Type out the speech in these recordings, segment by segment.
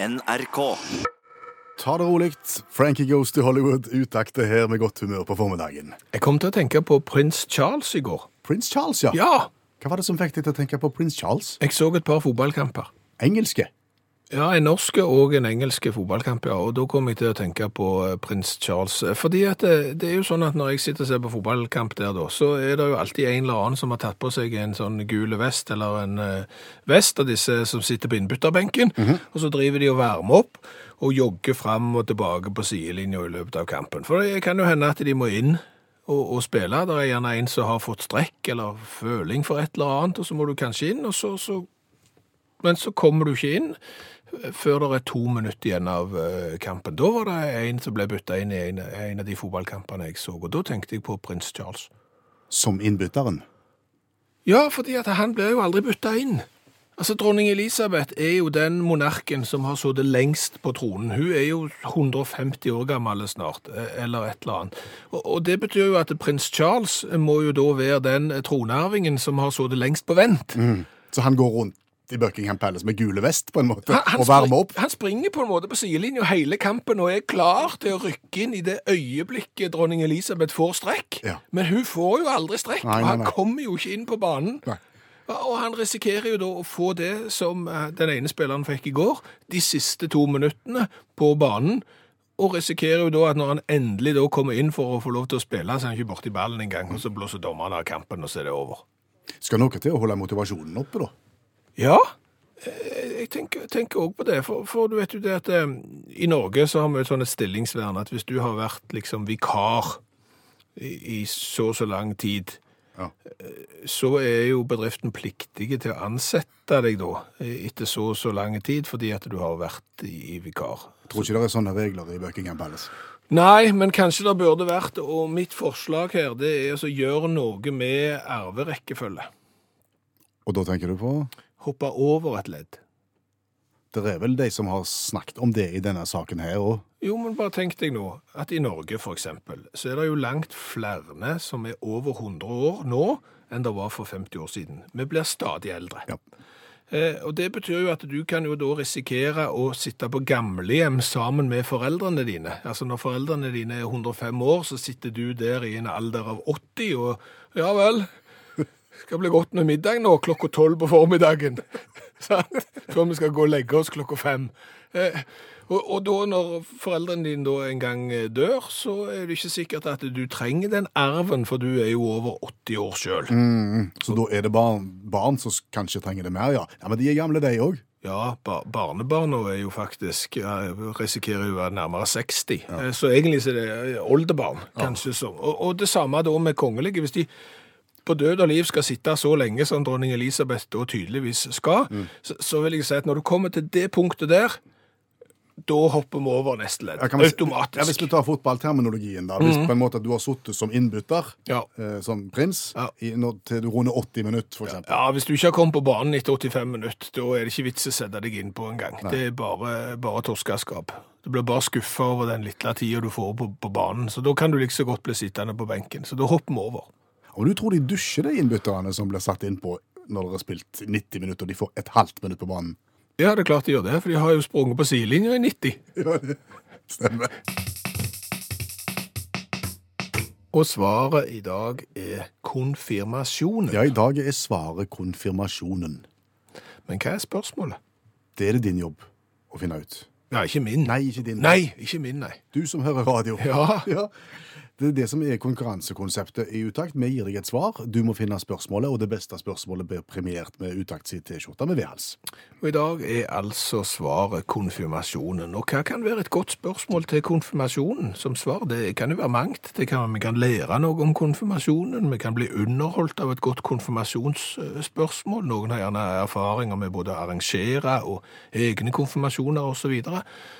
NRK. Ta det rolig. Frankie Goes to Hollywood, utakte her med godt humør på formiddagen. Jeg kom til å tenke på prins Charles i går. Prins Charles, ja. Ja! Hva var det som fikk deg til å tenke på prins Charles? Jeg så et par fotballkamper. Engelske. Ja, en norske og en engelske fotballkamp, ja. Og da kom jeg til å tenke på eh, prins Charles. Eh, Fordi at det, det er jo sånn at når jeg sitter og ser på fotballkamp der, da, så er det jo alltid en eller annen som har tatt på seg en sånn gule vest, eller en eh, vest av disse som sitter på innbytterbenken, og så driver de og varmer opp og jogger fram og tilbake på sidelinja i løpet av kampen. For det kan jo hende at de må inn og, og spille. Det er gjerne en som har fått strekk eller føling for et eller annet, og så må du kanskje inn, og så, så men så kommer du ikke inn eh, før det er to minutter igjen av eh, kampen. Da var det en som ble bytta inn i en, en av de fotballkampene jeg så, og da tenkte jeg på prins Charles. Som innbytteren. Ja, fordi at han blir jo aldri bytta inn. Altså, Dronning Elisabeth er jo den monarken som har sittet lengst på tronen. Hun er jo 150 år gammel snart, eh, eller et eller annet. Og, det betyr jo at prins Charles må jo da være den tronarvingen som har sittet lengst på vent. Så han går rundt i Buckingham Palace med gule vest, på en måte, Han, han, og varmer opp. han springer på en måte på sidelinja hele kampen og er klar til å rykke inn i det øyeblikket dronning Elisabeth får strekk. Ja. Men hun får jo aldri strekk, Nei, og nei, han kommer jo ikke inn på banen. Nei. Og han risikerer jo da å få det som eh, den ene spilleren fikk i går, de siste to minuttene på banen. Og risikerer jo da at når han endelig da kommer inn for å få lov til å spille, så er han ikke borti ballen engang, og så blåser dommeren av kampen, og så er det over. Skal noe til å holde motivasjonen oppe, da. Ja, eh, jeg tenker, òg på det, for, for du vet jo det at eh, i Norge så har vi et sånt stillingsvern at hvis du har vært liksom vikar i, i så og så lang tid, Ja. så er jo bedriften pliktige til å ansette deg da eh, etter så og så lang tid, fordi at du har vært i, i vikar. Jeg tror ikke det er sånne regler i Buckingham Palace. Nei, men kanskje det burde vært og mitt forslag her det er altså å gjøre noe med arverekkefølge. Og da tenker du på Hoppe over et ledd. Det er vel de som har snakket om det i denne saken her òg. Jo, men bare tenk deg nå at i Norge for eksempel, så er det jo langt flere som er over 100 år nå enn det var for 50 år siden. Vi blir stadig eldre. Ja. Eh, og det betyr jo at du kan jo da risikere å sitte på gamlehjem sammen med foreldrene dine. Altså når foreldrene dine er 105 år, så sitter du der i en alder av 80 og ja vel, skal bli godt med middag nå klokka 12 på formiddagen. Sant? Før vi skal gå og legge oss klokka fem. Eh, og, og da når foreldrene dine da en gang eh, dør, så er det ikke sikkert at du trenger den arven, for du er jo over 80 år sjøl. Så da er det barn, barn som kanskje trenger det mer, ja. Ja, Men de er gamle, de òg. Ja, bar barnebarna er jo faktisk ja, risikerer jo å være nærmere 60. Eh, Så egentlig så er det eh, oldebarn, kanskje. Så. Og, og det samme da med kongelige. Hvis de på død og liv skal sitte så lenge som dronning Elisabeth da tydeligvis skal, så, så vil jeg si at når du kommer til det punktet der, da hopper vi over neste ledd. Ja, Automatisk. Ja, hvis vi tar fotballterminologien, da. Hvis på en måte du har sittet som innbytter, Ja. eh, som prins, i, når, til du runder 80 minutter, eksempel. Ja, Hvis du ikke har kommet på banen etter 85 minutter, da er det ikke vits å sette deg inn på en gang. Det er bare, bare torskeskap. Du blir bare skuffa over den lille tida du får på, på banen. Så da kan du like så godt bli sittende på benken. Så da hopper vi over. Og du tror de dusjer, de innbytterne som blir satt inn på når dere har spilt 90 minutter, og de får et halvt minutt på banen? Ja, det er klart de gjør det, for de har jo sprunget på sidelinja i 90. Ja, det stemmer. Og svaret i dag er konfirmasjonen. Ja, i dag er svaret konfirmasjonen. Men hva er spørsmålet? Det er det din jobb å finne ut. Ja, ikke min. Nei, ikke din. Nei, ikke min, nei. Du som hører radio. Ja. Ja. Det er det som er konkurransekonseptet i Utakt. Vi gir deg et svar. Du må finne spørsmålet, og det beste spørsmålet blir premiert med Utakt sin T-skjorte med V-hals. Og i dag er altså svaret konfirmasjonen. Og hva kan være et godt spørsmål til konfirmasjonen som svar? Det kan jo være mangt. Det kan, vi kan lære noe om konfirmasjonen. Vi kan bli underholdt av et godt konfirmasjonsspørsmål. Noen har gjerne erfaringer med både å arrangere og egne konfirmasjoner osv. Så, videre.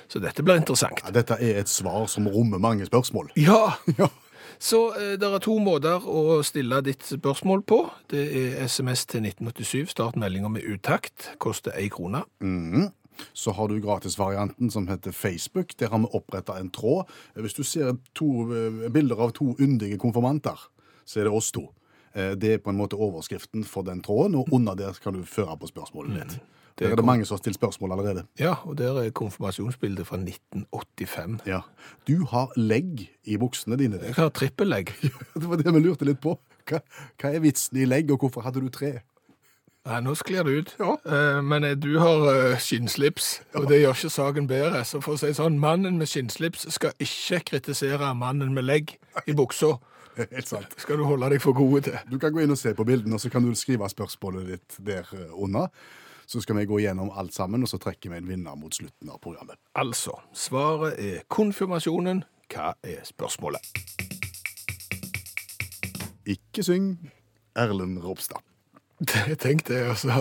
så dette blir interessant. Ja, dette er et svar som rommer mange spørsmål. Ja, Ja. Så eh, det er to måter å stille ditt spørsmål på. Det er SMS til 1987, start meldinga med utakt, koster ei krone. Så har du gratisvarianten som heter Facebook. Der har vi oppretta en tråd. Hvis du ser to eh, bilder av to yndige konfirmanter, så er det oss to. Eh, Det er på en måte overskriften for den tråden, og under der kan du føre på spørsmålet ditt. Der er det mange som har stilt spørsmål allerede. Ja, og der er konfirmasjonsbildet fra 1985. Ja. Du har legg i buksene dine. Jeg har trippellegg. Det var det vi lurte litt på. Hva, hva er vitsen i legg, og hvorfor hadde du tre? Nei, nå sklir det ut. Ja. Eh, Men eh, du har eh, skinnslips, og det gjør ikke saken bedre. Så for å si sånn, mannen med skinnslips skal ikke kritisere mannen med legg i buksa. Helt sant. Skal du holde deg for gode til. Du kan gå inn og se på bildene, og så kan du skrive spørsmålet ditt der eh, under. Så skal vi gå gjennom alt sammen, og så trekker vi en vinner mot slutten av programmet. Altså, svaret er konfirmasjonen. Hva er spørsmålet? Ikke syng Erlend Ropstad. Tenk det, og så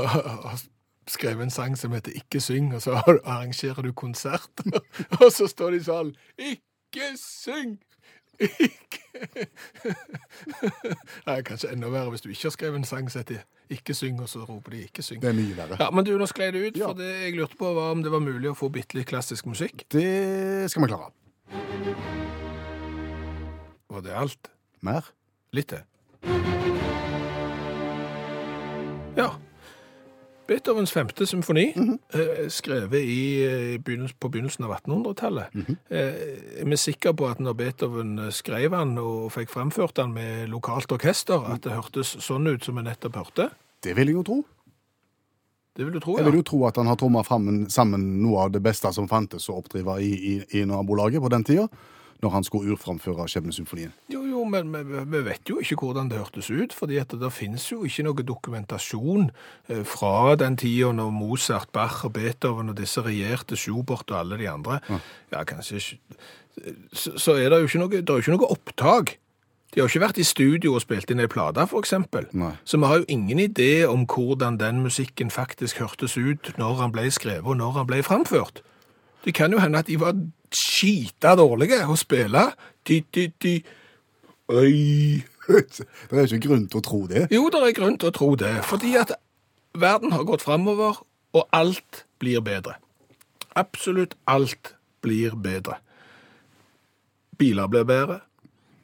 skrevet en sang som heter Ikke syng, og så arrangerer du konsert, og så står de i salen Ikke syng! Ikke Nei, kanskje enda verre hvis du ikke har skrevet en sang som heter Ikke syng, og så roper de Ikke syng. Det er mye verre. Ja, Men du, nå sklei det ut, Ja. for det jeg lurte på var om det var mulig å få bitte litt klassisk musikk. Det skal vi klare. Var det alt? Mer? Litt til. Beethovens femte symfoni, eh, skrevet i, eh, på begynnelsen av 1800-tallet. eh, er vi sikre på at når Beethoven eh, skrev han og fikk fremført han med lokalt orkester, at det hørtes sånn ut som vi nettopp hørte? Det vil jeg jo tro. Det vil du tro, ja. Jeg vil jo tro at han har tromma sammen noe av det beste som fantes å oppdrive i, i, i nabolaget på den tida, når han skulle urframføre Skjebnesymfonien. Jo, jo, men vi, vi vet jo ikke hvordan det hørtes ut, fordi at det finnes jo ikke noe dokumentasjon eh, fra den tida når Mozart, Bach og Beethoven og disse regjerte, Schubert og alle de andre. Ja, kanskje ikke så, så er det jo ikke noe, det er jo ikke noe opptak. De har jo ikke vært i studio og spilt inn ei plate, eksempel. Så vi har jo ingen idé om hvordan den musikken faktisk hørtes ut når han ble skrevet og når han ble framført. Det kan jo hende at de var skita dårlige å spille. Di, di, di. Oi. Det er ikke grunn til å tro det. Jo, det er grunn til å tro det, fordi at verden har gått framover, og alt blir bedre. Absolutt alt blir bedre. Biler blir bedre,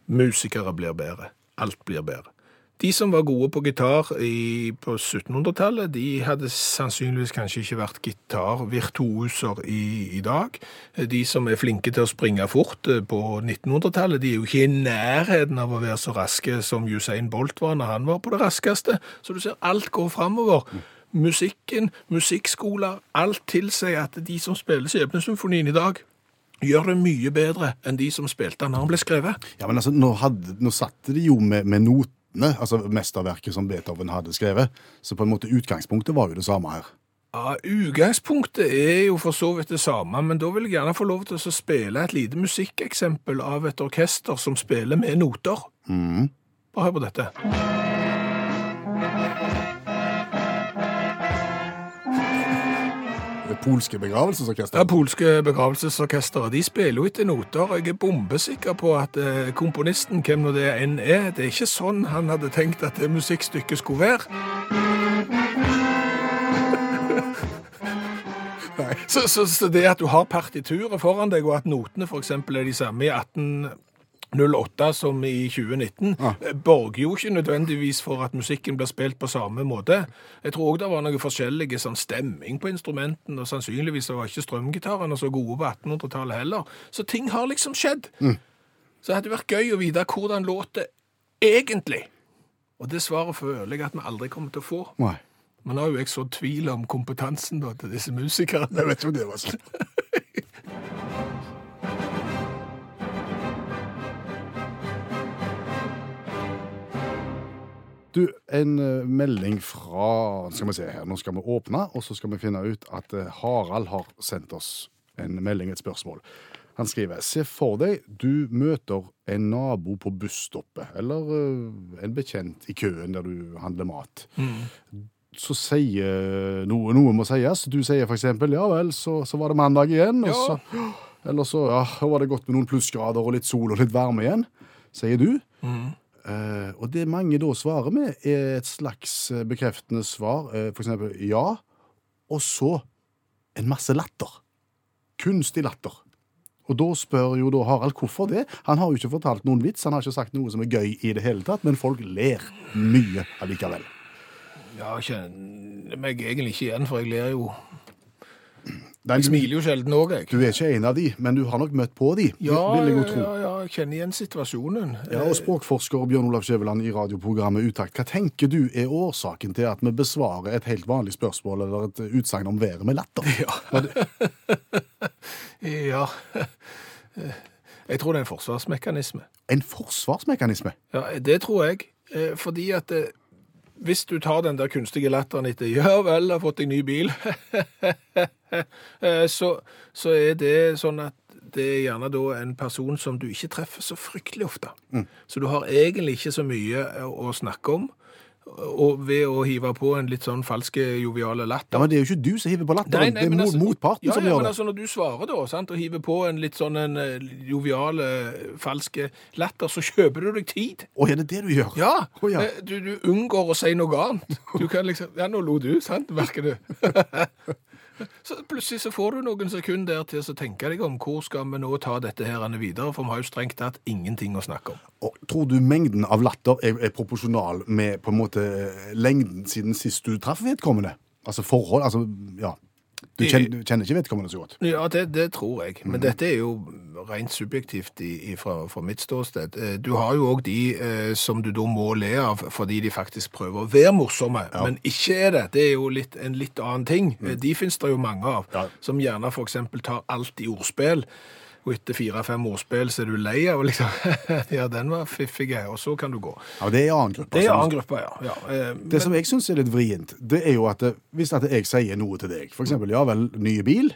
musikere blir bedre, alt blir bedre. De som var gode på gitar i, på 1700-tallet, de hadde sannsynligvis kanskje ikke vært gitarvirtuoser i, i dag. De som er flinke til å springe fort eh, på 1900-tallet, de er jo ikke i nærheten av å være så raske som Usain Bolt var når han var på det raskeste. Så du ser, alt går framover. Musikken, musikkskoler, alt tilsier at de som spiller Skjebnesymfonien i dag, gjør det mye bedre enn de som spilte den når han ble skrevet. Ja, men altså, nå, hadde, nå satte de jo med, med notene, altså mesterverket som Beethoven hadde skrevet, så på en måte utgangspunktet var jo det samme her. Ja, Utgangspunktet er jo for så vidt det samme, men da vil jeg gjerne få lov til å spille et lite musikkeksempel av et orkester som spiller med noter. Bare hør på dette. Polske begravelsesorkester. Ja, polske begravelsesorkester. de spiller jo etter noter, og jeg er bombesikker på at eh, komponisten, hvem nå det enn er, det er ikke sånn han hadde tenkt at det musikkstykket skulle være. Så, så, så det at du har partituret foran deg, og at notene eksempel er de samme i 1808 som i 2019, ja. borger jo ikke nødvendigvis for at musikken blir spilt på samme måte. Jeg tror også det var noe forskjellige sånn stemming på instrumenten, og sannsynligvis var ikke strømgitarene så gode på 1800-tallet heller. Så ting har liksom skjedd. Så det hadde vært gøy å vite hvordan låter egentlig. Og det svaret føler jeg at vi aldri kommer til å få. Nei. Men nå har jo jeg så tvil om kompetansen da, til disse musikerne. Jeg vet ikke om det var sånn. Du, en eh, melding fra Skal vi se her, nå skal vi åpne, og så skal vi finne ut at eh, Harald har sendt oss en melding, et spørsmål. Han skriver Se for deg du møter en nabo på busstoppet, eller eh, en bekjent i køen der du handler mat. Så sier noe, noe må sies. Du sier eksempel ja vel, så, så var det mandag igjen. Og så, eller så ja, var det godt med noen plussgrader og litt sol og litt varme igjen, sier du. Eh, og det mange da svarer med, er et slags eh, bekreftende svar. uh, eksempel ja, og så en masse latter. Kunstig latter. Og da spør jo da Harald hvorfor det. Han har jo ikke fortalt noen vits, han har ikke sagt noe som er gøy i det hele tatt, men folk ler mye allikevel. Ja, jeg kjenner meg egentlig ikke igjen, for jeg ler jo Nei, Jeg smiler jo sjelden òg, jeg. du er ikke en av de, men du har nok møtt på de, Ja, vil jeg jo tro. ja, ja, jeg kjenner igjen situasjonen. Ja, og språkforsker Bjørn Olav Skjæveland i radioprogrammet Utakt. Hva tenker du er årsaken til at vi besvarer et helt vanlig spørsmål eller et utsagn om været med latter? Ja. Jeg tror det er en forsvarsmekanisme. En forsvarsmekanisme? Ja, det tror jeg. Eh, Fordi at eh, hvis du tar den der kunstige latteren etter Ja vel, har fått deg ny bil, eh, så, så er det sånn at det er gjerne da en person som du ikke treffer så fryktelig ofte. Så du har egentlig ikke så mye å snakke om. Og ved å hive på en litt sånn falske, joviale latter Ja, men Det er jo ikke du som hiver på latteren, det er altså- motparten ja, som ja, gjør men altså når du svarer da, sant, og hiver på en litt sånn en eh, jovial, falske latter, så kjøper du deg tid. Å, er det det du gjør? Ja, Oh, ja. eh, Du, du unngår å si noe annet. Du kan liksom, ja, nå lo du, sant, merker du. Så plutselig så får du noen sekunder der til å tenke deg om hvor skal vi nå ta dette her videre, for vi har jo strengt tatt ingenting å snakke om. Og tror du mengden av latter er, er proporsjonal med på en måte lengden siden sist du traff vedkommende? Altså forhold, altså, ja. Du kjenner, du kjenner ikke vedkommende så godt? Ja, det, det tror jeg. Men Men dette er jo rent subjektivt i, i, fra, fra mitt ståsted. Eh, Du har jo òg de eh, som du da må le av fordi de faktisk prøver å være morsomme, men ikke er det. Det er jo litt, en litt annen ting. Mm. De finnes det jo mange av. Ja. som gjerne eksempel tar alt i ordspill. Og etter fire-fem ordspill så er du lei av liksom Ja, den var fiffig, og så kan du gå. Ja, Det er en annen gruppe. Det er altså. en annen gruppe, ja. ja. eh, Det som jeg syns er litt vrient, det er jo at det, hvis at jeg sier noe til deg, eksempel ja vel, nye bil,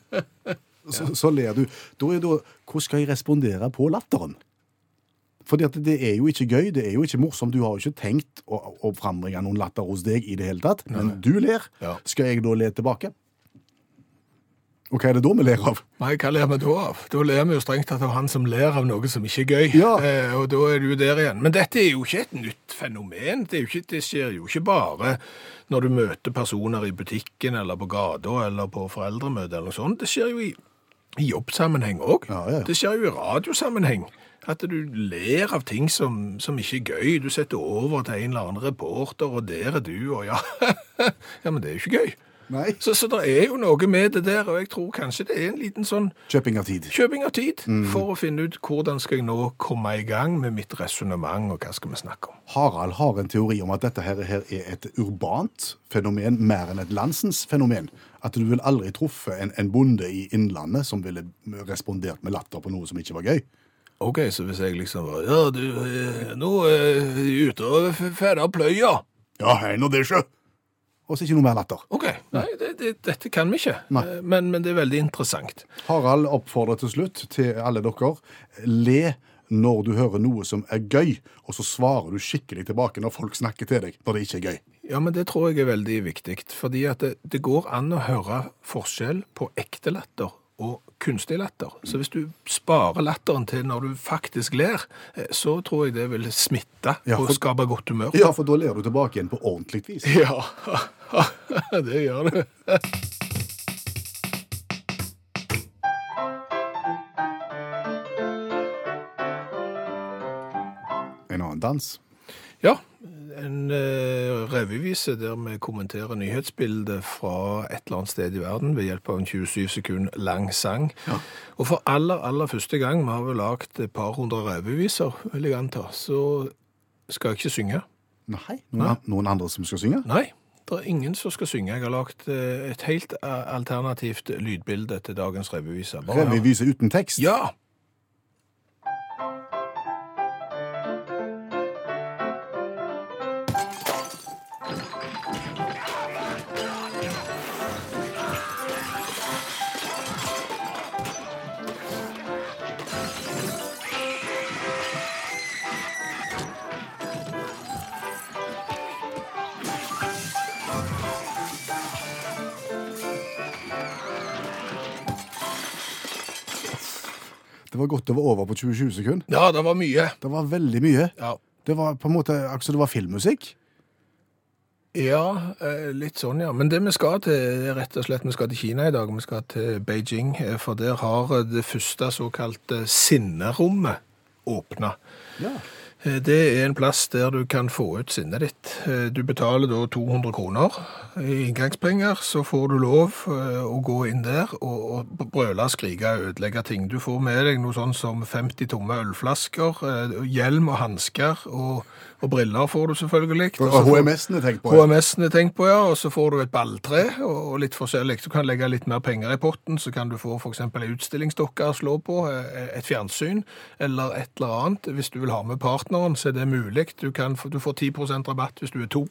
så, så ler du. Da er da Hvordan skal jeg respondere på latteren? Fordi at det er jo ikke gøy, det er jo ikke morsomt. Du har jo ikke tenkt å, å frambringe noen latter hos deg i det hele tatt, men du ler. Ja. Skal jeg da le tilbake? Og hva er det da vi ler av? Nei, hva ler vi da av? Da ler vi jo strengt tatt av han som ler av noe som ikke er gøy. Ja. Eh, og da er du der igjen. Men dette er jo ikke et nytt fenomen. Det, ikke, det skjer jo ikke bare når du møter personer i butikken eller på gata eller på foreldremøte eller noe sånt. Det skjer jo i, i jobbsammenheng òg. Ja, ja. Det skjer jo i radiosammenheng. At du ler av ting som, som ikke er gøy. Du setter over til en eller annen reporter, og der er du, og ja Ja, men det er jo ikke gøy. Nei. Så, så det er jo noe med det der, og jeg tror kanskje det er en liten sånn Kjøping av tid. kjøping av tid Mm. for å finne ut hvordan skal jeg nå komme i gang med mitt resonnement, og hva skal vi snakke om. Harald har en teori om at dette her, her er et urbant fenomen mer enn et landsens fenomen. At du vil aldri truffe en, en bonde i Innlandet som ville respondert med latter på noe som ikke var gøy. Ok, så hvis jeg liksom var, ja, du, eh, nå er jeg ute og ferder pløya. Ja, hei nå det sjø! Og så ikke noe mer latter. Ok, nei, det, det, dette kan vi ikke, Nei. Eh, men, men det er veldig interessant. Harald oppfordrer til slutt til alle dere le når du hører noe som er gøy, og så svarer du skikkelig tilbake når folk snakker til deg når det ikke er gøy. Ja, men det tror jeg er veldig viktig, fordi at det, det går an å høre forskjell på ekte latter og kunstig latter. Så hvis du sparer latteren til når du faktisk ler, eh, så tror jeg det vil smitte Ja, og for- skape godt humør. Ja, for da ler du tilbake igjen på ordentlig vis. Ja, det gjør du. En annen dans. Ja, en uh, revyvise der vi kommenterer nyhetsbildet fra et eller annet sted i verden ved hjelp av en 27 sekund lang sang. Og for aller, aller første gang, vi har vel lagt et par hundre revyviser, vil jeg anta, så skal jeg ikke synge. Nei, noen, Nei. noen andre som skal synge? Nei, det er ingen som skal synge. Jeg har lagt eh, et helt eh, alternativt lydbilde til dagens revyvise. Revyvise uten tekst? Ja! Det var godt det var over på 20 sekunder. Ja, det var mye. Det var veldig mye. Ja. Det var på en måte akkurat som det var filmmusikk. Ja, eh, litt sånn, ja. Men det vi skal til, er rett og slett vi skal til Kina i dag. Vi skal til Beijing, eh, for der har eh, det første såkalte sinnerommet åpna. Ja. Eh, Det er en plass der du kan få ut sinnet ditt. Eh, Du betaler da 200 kroner i inngangspenger, så får du lov eh, å gå inn der og, og brøle, skrike og ødelegge ting. Du får med deg noe sånn som 50 tomme ølflasker, hjelm og hansker, og, og briller får du selvfølgelig. Og Og HMS-ene tenkt på. ja. HMS-ene tenkt på, ja, og så får du et balltre og litt forskjellig. Du kan legge litt mer penger i potten, så kan du få eksempel en utstillingsdokke å slå på, eh, et fjernsyn, eller et eller annet. Hvis du vil ha med partneren, så er det mulig. Du, kan, du får 10% rabatt hvis du er to.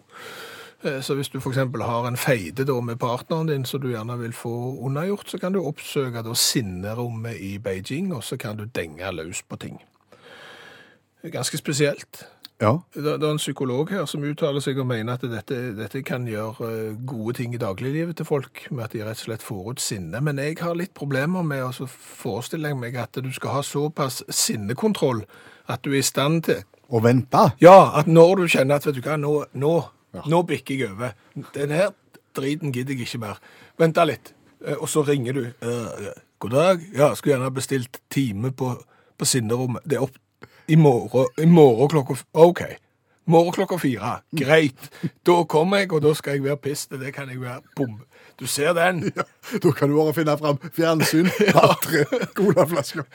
Eh, Så hvis du eksempel har en feide da med partneren din, som du gjerne vil få unnagjort, så kan du oppsøke da sinnerommet i Beijing, og så kan du denge løs på ting. Ganske spesielt. Ja. Det, det er en psykolog her som uttaler seg og mener at dette, dette kan gjøre eh, gode ting i dagliglivet til folk, med at de rett og slett får ut sinne. Men jeg har litt problemer med å forestille meg at du skal ha såpass sinnekontroll at du er i stand til Å vente. Ja, at når du kjenner at vet du hva, nå, nå, nå bikker jeg over. Den her driten gidder jeg ikke mer. Vent da litt. Eh, Og så ringer du. Eh, God dag. Ja, skulle gjerne ha bestilt time på, på sinnerommet. Det er opp i morgen, i morgen klokka f- OK. Morgen klokka fire. Greit. Da kommer jeg, og da skal jeg være piste. Det kan jeg være. Bom. Du ser den? Ja, da kan du bare finne fram fjernsyn, balltre, colaflasker.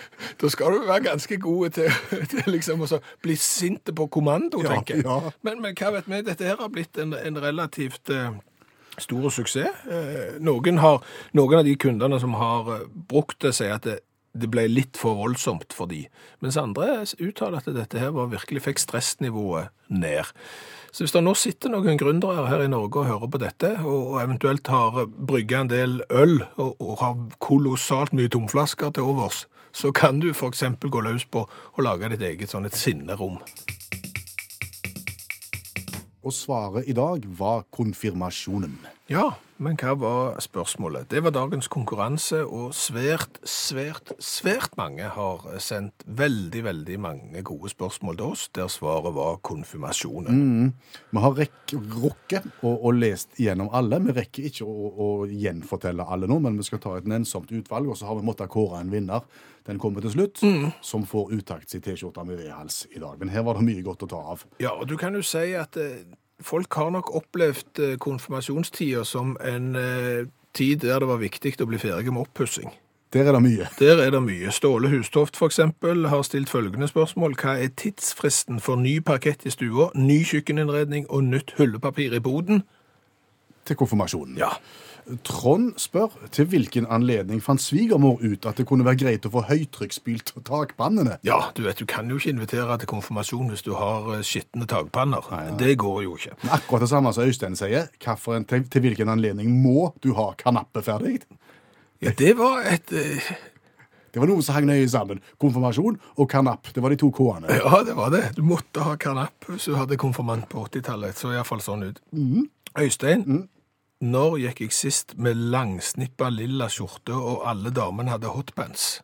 Da skal du være ganske god til, til liksom å så bli sint på kommando, Ja, tenker jeg. ja. Men, men hva vet vi, dette her har blitt en, en relativt eh, stor suksess. Eh, noen, har, noen av de kundene som har eh, brukt det, sier at det, det ble litt for voldsomt for de. Mens andre uttaler at dette her var virkelig fikk stressnivået ned. Så hvis det nå sitter noen gründere her i Norge og hører på dette, og, eventuelt har brygget en del øl og, og har kolossalt mye tomflasker til overs, så kan du eksempel gå løs på å lage ditt eget sånn et sinnerom. Og svaret i dag var konfirmasjonen. Ja, men hva var spørsmålet? Det var dagens konkurranse, og svært, svært, svært mange har sendt veldig, veldig mange gode spørsmål til oss, der svaret var konfirmasjonen. Vi har rukket og, og lest gjennom alle. Vi rekker ikke å, å gjenfortelle alle nå, men vi skal ta et nennsomt utvalg, og så har vi måttet kåre en vinner. Den kommer til slutt, som får uttakt sin T-skjorte med V-hals i dag. Men her var det mye godt å ta av. Ja, og du kan jo si at eh, folk har nok opplevd eh, konfirmasjonstida som en eh, tid der det var viktig å bli ferdig med oppussing. Der er det mye. Der er det mye. Ståle Hustoft eksempel har stilt følgende spørsmål. Hva er tidsfristen for ny parkett i stua, ny kjøkkeninnredning og nytt hullepapir i boden? Til konfirmasjonen. Ja. Trond spør til hvilken anledning fant svigermor ut at det kunne være greit å få høytrykksspylt takpannene. Ja, du vet, du kan jo ikke invitere til konfirmasjon hvis du har eh, skitne takpanner. Det går jo ikke. Men akkurat det samme som Øystein sier. Hvilken, til, til hvilken anledning må du ha kanappe ferdig? Ja, det var et... uh... Det var noe som hang nøye sammen. Konfirmasjon og kanapp. Det var de to K-ene. Ja, det var det. Du måtte ha kanapp hvis du hadde konfirmant på 80-tallet. Så i hvert fall sånn ut. Øystein, når gikk jeg sist med langsnippa lilla skjorte og alle damene hadde hotpants?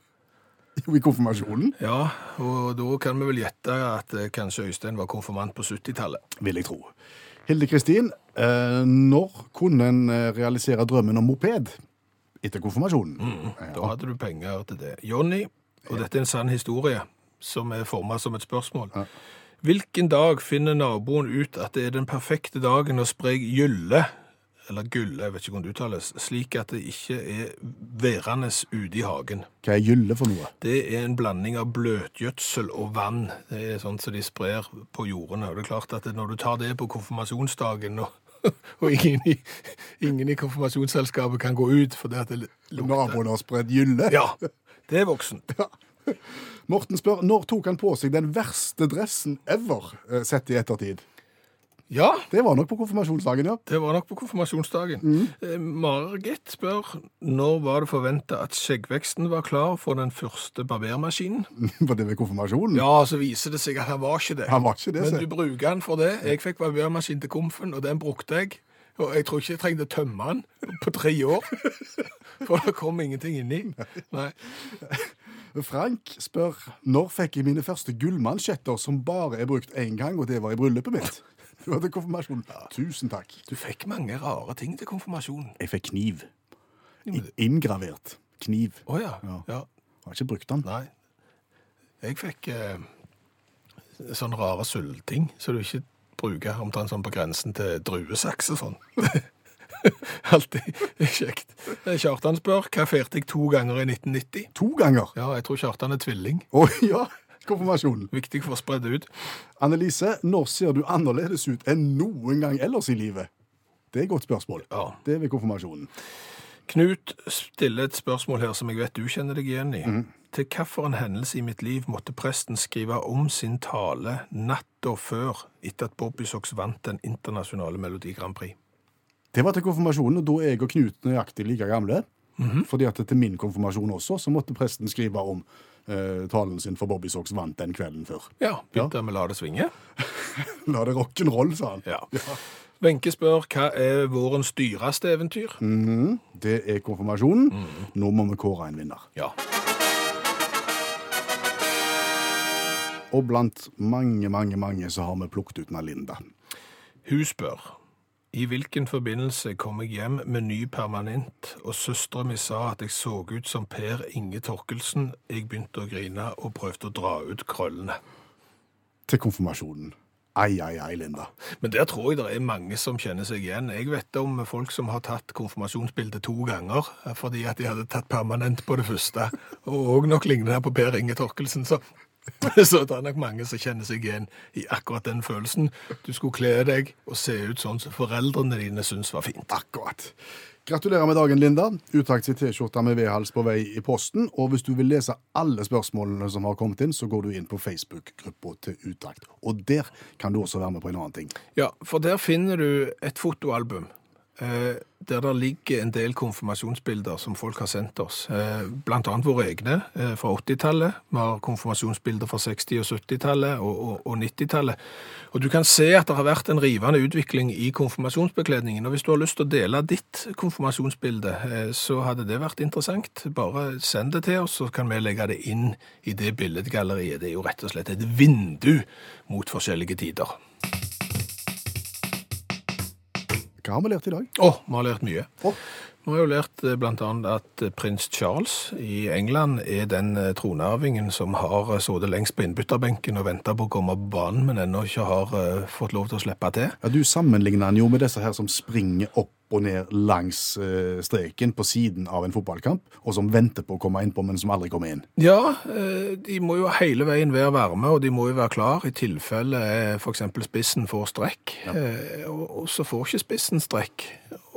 Jo, I konfirmasjonen, Ja, og da kan vi vel gjette at eh, kanskje Øystein var konfirmant på 70-tallet. vil jeg tro. Hilde Kristin, eh, når kunne en eh, realisere drømmen om moped? Etter konfirmasjonen. Da hadde du penger til det. Jonny, og dette er en sann historie som er formet som et spørsmål. Hvilken dag finner naboen ut at det er den perfekte dagen å spre gylle, eller gulle, jeg vet ikke hvordan det uttales, slik at det ikke er værende ute i hagen? Hva er gylle for noe? Det er en blanding av bløtgjødsel og vann. Det er sånn som de sprer på jordene. Og det er klart at når du tar det på konfirmasjonsdagen, og, og ingen, i, ingen i konfirmasjonsselskapet kan gå ut fordi at det lukter Naboen har spredd gylle? Ja, det er voksent. Morten spør, når tok han på seg den verste dressen ever, eh, sett i ettertid? Ja, Det var nok på konfirmasjonsdagen, ja. det var nok på konfirmasjonsdagen. Mm. Margit spør, når var det forventet at skjeggveksten var klar for den første barbermaskinen? Var det ved konfirmasjonen? Ja, så viser det seg at han var ikke det. Han var ikke det, Men du bruker den for det. Jeg fikk barbermaskin til komfen, og den brukte jeg. Og jeg tror ikke jeg trengte å tømme den på tre år. For det kom ingenting inni. Nei. Frank spør, når fikk jeg mine første gullmansjetter som bare er brukt én gang, og det var i bryllupet mitt? Det hadde konfirmasjon. Tusen takk. Du fikk mange rare ting til konfirmasjonen. Jeg fikk kniv. Inngravert kniv. Å ja. Ja. ja. Har ikke brukt den. Nei. Jeg fikk eh, sånne rare sølvting, som du ikke bruker omtrent sånn på grensen til druesaks og sånn. Alltid kjekt. Eh, Kjartan spør, hva feirte jeg to ganger i 1990? To ganger. Ja, jeg tror Kjartan er tvilling. Å ja, konfirmasjonen. Viktig for å spre det ut. Annelise, når ser du annerledes ut enn noen gang ellers i livet? Det er et godt spørsmål. Ja. Det er ved konfirmasjonen. Knut stiller et spørsmål her som jeg vet du kjenner deg igjen i. Til hvilken hendelse i mitt liv måtte presten skrive om sin tale natta før etter at Bobby Socks vant den internasjonale Melodi Grand Prix? Det var til konfirmasjonen, og da er jeg og Knut nøyaktig like gamle. Fordi at til min konfirmasjon også, så måtte presten skrive om eh, talen sin for Bobby Socks vant den kvelden før. Ja, begynte med La det svinge. La det rock'n'roll, sa han. Ja. Wenche spør hva er vårens dyreste eventyr? Mhm, det er konfirmasjonen. Nå må vi kåre en vinner. Ja. Og blant mange, mange, mange så har vi plukket ut Nalinda. Hun spør i hvilken forbindelse kom jeg hjem med ny permanent, og søstera mi sa at jeg så ut som Per Inge Torkelsen. Jeg begynte å grine og prøvde å dra ut krøllene. Til konfirmasjonen. Ai, ai, ai, Linda. Men der tror jeg det er mange som kjenner seg igjen. Jeg vet om folk som har tatt konfirmasjonsbilde to ganger, fordi at de hadde tatt permanent på det første, og òg nok ligner på Per Inge Torkelsen. Så, så det er nok mange som kjenner seg igjen i akkurat den følelsen. Du skulle kle deg og se ut sånn som foreldrene dine syns var fint. Akkurat. Gratulerer med dagen, Linda. Utakt i T-skjorte med V-hals på vei i posten. Og hvis du vil lese alle spørsmålene som har kommet inn, så går du inn på Facebook-gruppa til Utakt. Og der kan du også være med på en annen ting. Ja, for der finner du et fotoalbum. Eh, der det ligger en del konfirmasjonsbilder som folk har sendt oss. Eh, blant annet våre egne eh, fra 80-tallet. Vi har konfirmasjonsbilder fra 60- og 70-tallet og, og, og 90-tallet. Og du kan se at det har vært en rivende utvikling i konfirmasjonsbekledningen. Og hvis du har lyst til å dele ditt konfirmasjonsbilde, eh, så hadde det vært interessant. Bare send det til oss, så kan vi legge det inn i det billedgalleriet. Det er jo rett og slett et vindu mot forskjellige tider. Hva har vi lært i dag? Å, vi har lært mye. Oh. Vi har jo lært bl.a. blant annet at eh, prins Charles i England er den eh, tronarvingen som har eh, sittet lengst på innbytterbenken og venta på å komme på banen, men ennå ikke har eh, fått lov til å slippe til. Ja, Du sammenligner han jo med disse her som springer opp og ned langs eh, streken på siden av en fotballkamp, og som venter på å komme innpå, men som aldri kommer inn. Ja, eh, de må jo hele veien være varme, og de må jo være klar i tilfelle f.eks. for eksempel spissen får strekk. Eh, Og og så får ikke spissen strekk,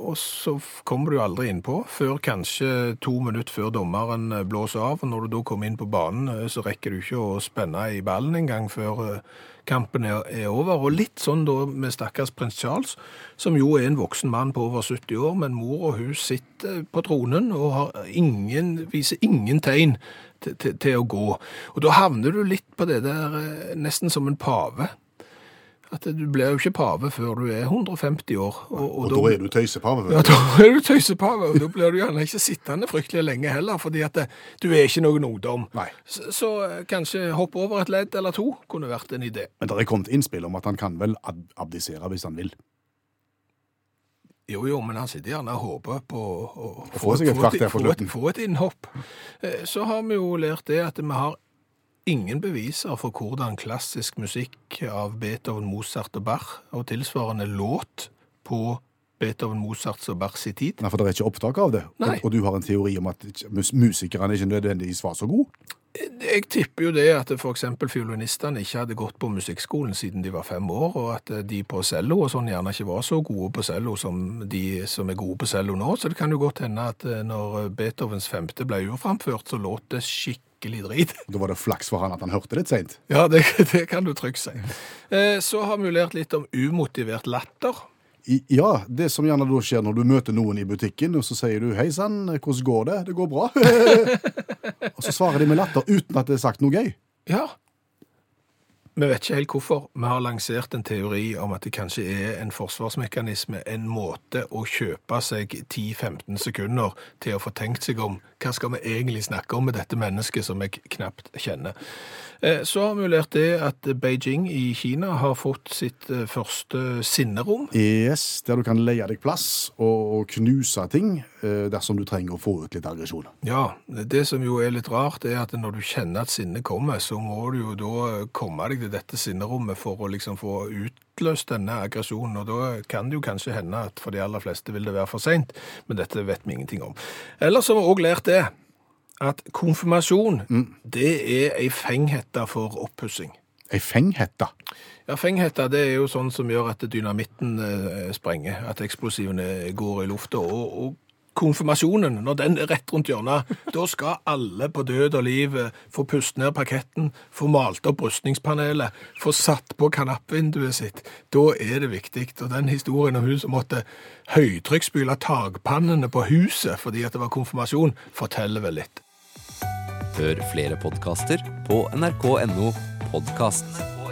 og så kommer du aldri innpå før kanskje to minutter før dommeren eh, blåser av. Og når du da kommer inn på banen, eh, så rekker du ikke å spenne i ballen engang før eh, kampen er, er over. Og litt sånn da med stakkars prins Charles, som jo er en voksen mann på over 70 år, men mor og hun sitter på tronen og ingen, viser ingen tegn til, til, til å gå. Og da havner du litt på det der nesten som en pave. At du blir jo ikke pave før du er 150 år. Og, da er du tøysepave. ja, da er du tøysepave, og da blir du gjerne ikke sittende fryktelig lenge heller, fordi at det, du er ikke noen ungdom. Så, så eh, kanskje hoppe over et ledd eller to kunne vært en idé. Men det er kommet innspill om at han kan vel ab abdisere hvis han vil. Jo, jo, men han sitter gjerne og håper på å få, få et få, et, få et innhopp. Eh, Så har vi jo lært det at vi har ingen beviser for hvordan klassisk musikk av Beethoven, Mozart og Bach, og tilsvarende låt på Beethoven, Mozarts og Bachs i tid. Nei, for det er ikke opptak av det. Nei. Og, og du har en teori om at musikerne ikke nødvendigvis var så gode. Jeg tipper jo det at eksempel fiolinistene ikke hadde gått på musikkskolen siden de var fem år, og at de på cello og sånn gjerne ikke var så gode på cello som de som er gode på cello nå. Så det kan jo godt hende at eh, når Beethovens femte ble urframført, så låt det skikkelig drit. Da var det flaks for han at han hørte litt seint. Ja, det, det kan du trygt si. Eh, Så har vi lært litt om umotivert latter. Ja, det som gjerne da skjer når du møter noen i butikken, og så sier du 'Hei sann, hvordan går det?' 'Det går bra'. og så svarer de med latter uten at det er sagt noe gøy. Ja. Vi vet ikke helt hvorfor. Vi har lansert en teori om at det kanskje er en forsvarsmekanisme, en måte å kjøpe seg 10-15 sekunder til å få tenkt seg om hva skal vi egentlig snakke om med dette mennesket som jeg knapt kjenner. Eh, Så har vi lært det at Beijing i Kina har fått sitt eh, første sinnerom. Yes, Der du kan leie deg plass og knuse ting. Eh, dersom du trenger å få ut litt aggresjon. Ja, det som jo er litt rart, er at når du kjenner at sinnet kommer, så må du jo da komme deg til dette sinnerommet for å liksom få utløst denne aggresjonen, og da kan det jo kanskje hende at for de aller fleste vil det være for sent, men dette vet vi ingenting om. Ellers har vi også lært det, at konfirmasjon, det er ei fenghette for oppussing. Ei fenghette. Ja, fenghetta det er jo sånn som gjør at dynamitten eh, sprenger, at eksplosivene går i lufta. Og, og konfirmasjonen, når den er rett rundt hjørnet, da skal alle på død og liv eh, få puste ned parketten, få malt opp rustningspanelet, få satt på kanappvinduet sitt. Da er det viktig. Og den historien om hun som måtte høytrykksspyle takpannene på huset fordi at det var konfirmasjon, forteller vel litt. Hør flere podkaster på nrk.no podkast.